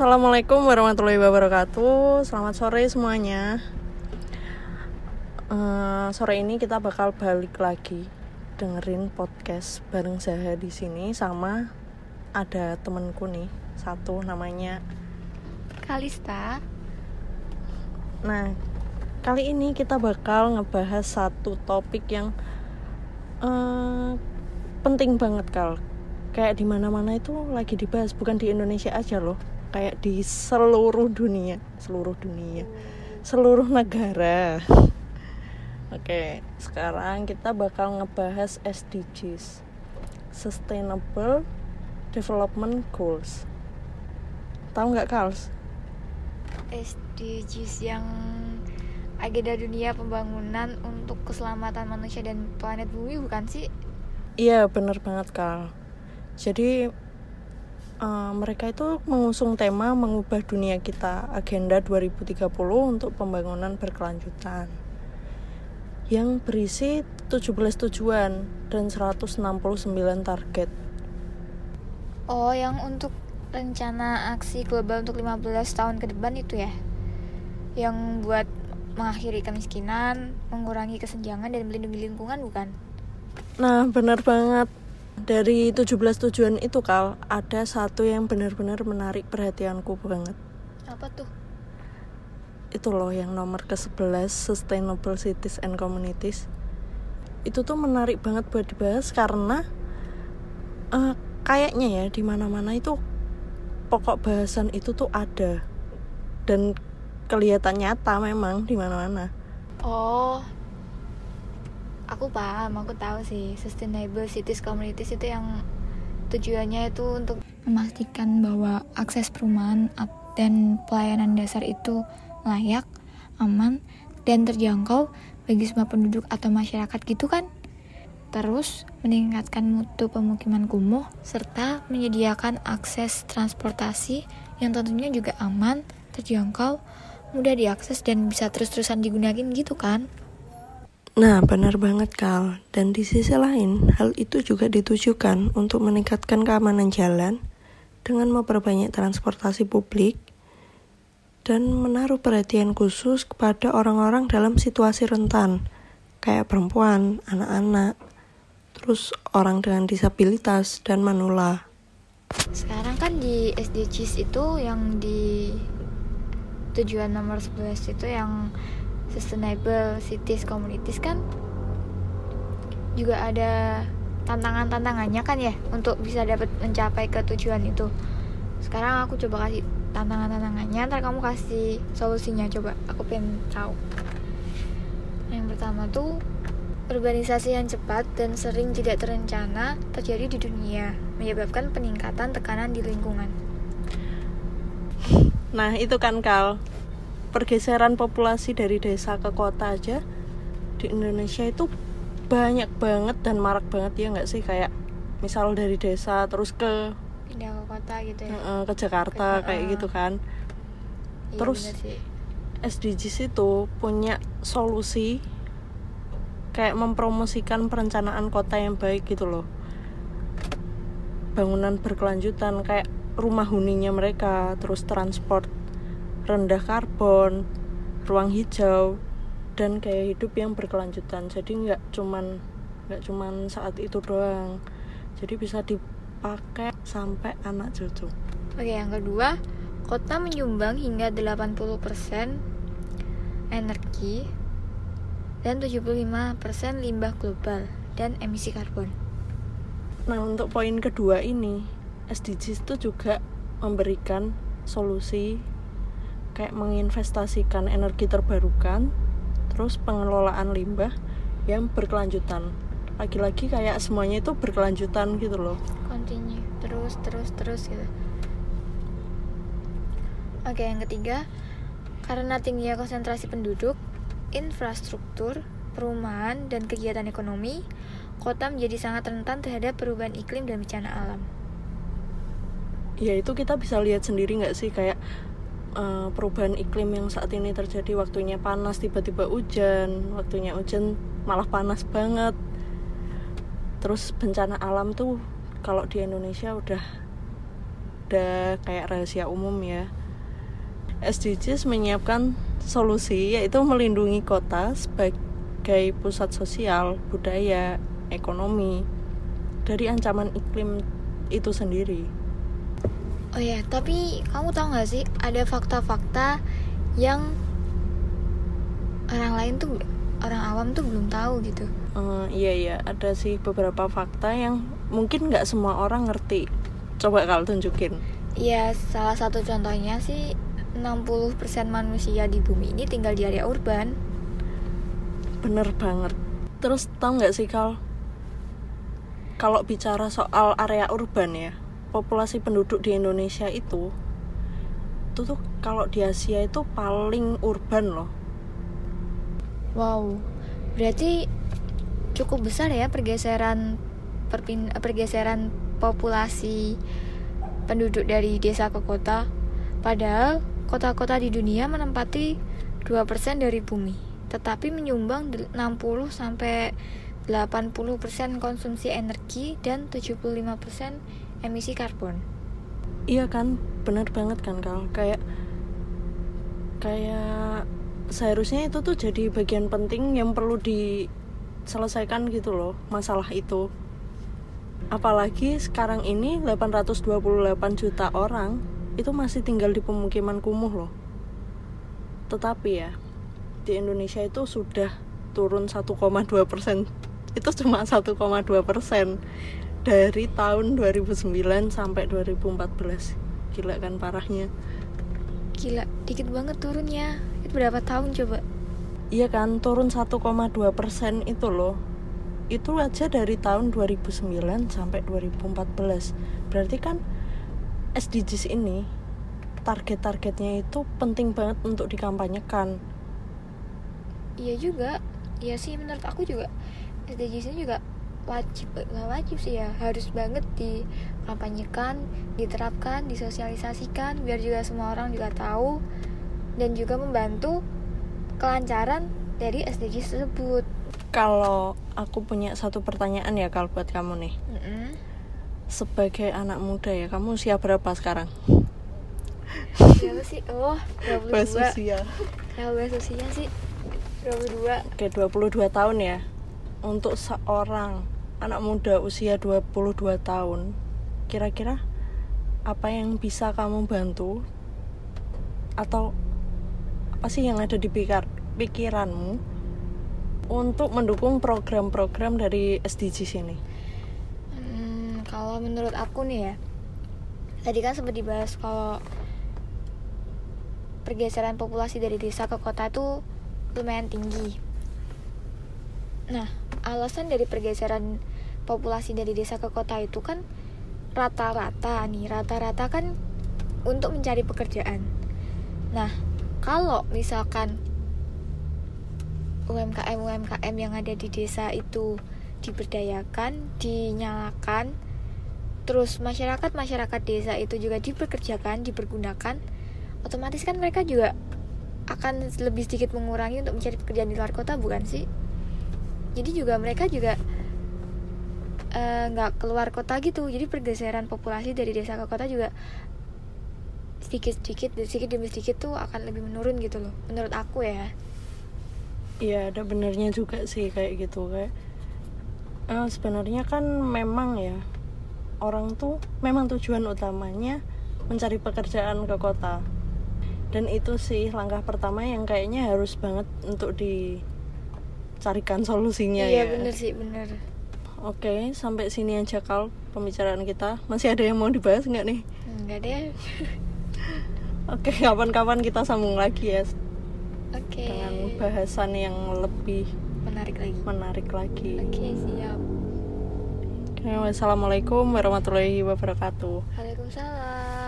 Assalamualaikum warahmatullahi wabarakatuh. Selamat sore semuanya. Eh, sore ini kita bakal balik lagi dengerin podcast bareng Zaha di sini sama ada temenku nih satu namanya. Kalista Nah kali ini kita bakal ngebahas satu topik yang eh, penting banget kal. Kayak di mana-mana itu lagi dibahas bukan di Indonesia aja loh. Kayak di seluruh dunia, seluruh dunia, seluruh negara. Oke, sekarang kita bakal ngebahas SDGs, Sustainable Development Goals. Tahu nggak Kals? SDGs yang agenda dunia pembangunan untuk keselamatan manusia dan planet bumi bukan sih? Iya, bener banget Kal. Jadi eh, mereka itu mengusung tema mengubah dunia kita Agenda 2030 untuk pembangunan berkelanjutan yang berisi 17 tujuan dan 169 target. Oh, yang untuk rencana aksi global untuk 15 tahun ke depan itu ya? Yang buat mengakhiri kemiskinan, mengurangi kesenjangan dan melindungi lingkungan bukan? Nah, bener banget. Dari 17 tujuan itu, Kal, ada satu yang benar-benar menarik perhatianku banget. Apa tuh? Itu loh yang nomor ke-11 Sustainable Cities and Communities. Itu tuh menarik banget buat dibahas karena eh, kayaknya ya di mana-mana itu pokok bahasan itu tuh ada dan kelihatan nyata memang di mana-mana. Oh, aku paham, aku tahu sih sustainable cities communities itu yang tujuannya itu untuk memastikan bahwa akses perumahan dan pelayanan dasar itu layak, aman, dan terjangkau bagi semua penduduk atau masyarakat gitu kan? Terus meningkatkan mutu pemukiman kumuh serta menyediakan akses transportasi yang tentunya juga aman, terjangkau, mudah diakses dan bisa terus-terusan digunakan gitu kan? Nah, benar banget Kal. Dan di sisi lain, hal itu juga ditujukan untuk meningkatkan keamanan jalan dengan memperbanyak transportasi publik dan menaruh perhatian khusus kepada orang-orang dalam situasi rentan, kayak perempuan, anak-anak, terus orang dengan disabilitas dan manula. Sekarang kan di SDGs itu yang di tujuan nomor 11 itu yang sustainable cities communities kan juga ada tantangan-tantangannya kan ya untuk bisa dapat mencapai ke tujuan itu. Sekarang aku coba kasih tantangan-tantangannya, ntar kamu kasih solusinya coba. Aku pengen tahu. Yang pertama tuh urbanisasi yang cepat dan sering tidak terencana terjadi di dunia, menyebabkan peningkatan tekanan di lingkungan. Nah, itu kan Kal. Pergeseran populasi dari desa ke kota aja di Indonesia itu banyak banget dan marak banget ya nggak sih kayak misal dari desa terus ke Pindah ke kota gitu ya. eh, ke Jakarta Ke- kayak eh. gitu kan. Iya, terus. SDGs itu punya solusi kayak mempromosikan perencanaan kota yang baik gitu loh. Bangunan berkelanjutan kayak rumah huninya mereka, terus transport rendah karbon, ruang hijau dan gaya hidup yang berkelanjutan. Jadi nggak cuman nggak cuman saat itu doang. Jadi bisa dipakai sampai anak cucu. Oke, yang kedua, kota menyumbang hingga 80% energi dan 75% limbah global dan emisi karbon. Nah, untuk poin kedua ini, SDGs itu juga memberikan solusi kayak menginvestasikan energi terbarukan, terus pengelolaan limbah yang berkelanjutan. Lagi-lagi kayak semuanya itu berkelanjutan gitu loh. Continue terus terus terus gitu. Oke, yang ketiga, karena tingginya konsentrasi penduduk, infrastruktur, perumahan, dan kegiatan ekonomi, kota menjadi sangat rentan terhadap perubahan iklim dan bencana alam. Ya itu kita bisa lihat sendiri nggak sih kayak eh, perubahan iklim yang saat ini terjadi waktunya panas tiba-tiba hujan, waktunya hujan malah panas banget. Terus bencana alam tuh kalau di Indonesia udah udah kayak rahasia umum ya SDGs menyiapkan solusi yaitu melindungi kota sebagai pusat sosial, budaya, ekonomi dari ancaman iklim itu sendiri. Oh ya, tapi kamu tahu nggak sih ada fakta-fakta yang orang lain tuh orang awam tuh belum tahu gitu. Uh, iya iya, ada sih beberapa fakta yang mungkin nggak semua orang ngerti. Coba kalau tunjukin. Iya, salah satu contohnya sih 60% manusia di bumi ini tinggal di area urban. Bener banget. Terus tau nggak sih Kal? Kalau bicara soal area urban ya, populasi penduduk di Indonesia itu itu tuh kalau di Asia itu paling urban loh. Wow, berarti cukup besar ya pergeseran perpin pergeseran populasi penduduk dari desa ke kota. Padahal kota-kota di dunia menempati 2% dari bumi, tetapi menyumbang 60 sampai 80% konsumsi energi dan 75% emisi karbon. Iya kan, benar banget kan Kal. Kayak kayak seharusnya itu tuh jadi bagian penting yang perlu diselesaikan gitu loh, masalah itu. Apalagi sekarang ini 828 juta orang itu masih tinggal di pemukiman kumuh loh tetapi ya di Indonesia itu sudah turun 1,2 persen itu cuma 1,2 persen dari tahun 2009 sampai 2014 gila kan parahnya. Gila dikit banget turunnya. Itu berapa tahun coba? Iya kan turun 1,2 persen itu loh. Itu aja dari tahun 2009 sampai 2014 berarti kan SDGs ini target-targetnya itu penting banget untuk dikampanyekan. Iya juga, iya sih menurut aku juga SDGs ini juga wajib nggak wajib sih ya. Harus banget dikampanyekan, diterapkan, disosialisasikan biar juga semua orang juga tahu dan juga membantu kelancaran dari SDGs tersebut. Kalau aku punya satu pertanyaan ya kalau buat kamu nih. Mm -hmm sebagai anak muda ya kamu usia berapa sekarang? Siapa sih? Oh 22 bahas usia kalau bahas usia sih 22 oke 22 tahun ya untuk seorang anak muda usia 22 tahun kira-kira apa yang bisa kamu bantu? Atau apa sih yang ada di pikir pikiranmu untuk mendukung program-program dari SDGs ini kalau menurut aku nih ya tadi kan sempat dibahas kalau pergeseran populasi dari desa ke kota itu lumayan tinggi nah alasan dari pergeseran populasi dari desa ke kota itu kan rata-rata nih rata-rata kan untuk mencari pekerjaan. Nah kalau misalkan UMKM UMKM yang ada di desa itu diberdayakan, dinyalakan, terus masyarakat masyarakat desa itu juga diperkerjakan dipergunakan otomatis kan mereka juga akan lebih sedikit mengurangi untuk mencari pekerjaan di luar kota bukan sih jadi juga mereka juga eh, nggak uh, keluar kota gitu. Jadi pergeseran populasi dari desa ke kota juga sedikit sedikit sedikit demi sedikit tuh akan lebih menurun gitu loh menurut aku ya. Iya ada benernya juga sih kayak gitu kayak uh, sebenarnya kan memang ya orang tuh memang tujuan utamanya mencari pekerjaan ke kota. Dan itu sih langkah pertama yang kayaknya harus banget untuk dicarikan solusinya iya, ya. iya bener sih bener. Oke sampai sini aja kal pembicaraan kita. Masih ada yang mau dibahas nggak nih? Nggak deh. Oke kapan-kapan kita sambung lagi ya. Oke. Dengan bahasan yang lebih menarik lagi. menarik lagi. Oke siap. Assalamualaikum warahmatullahi wabarakatuh. Waalaikumsalam.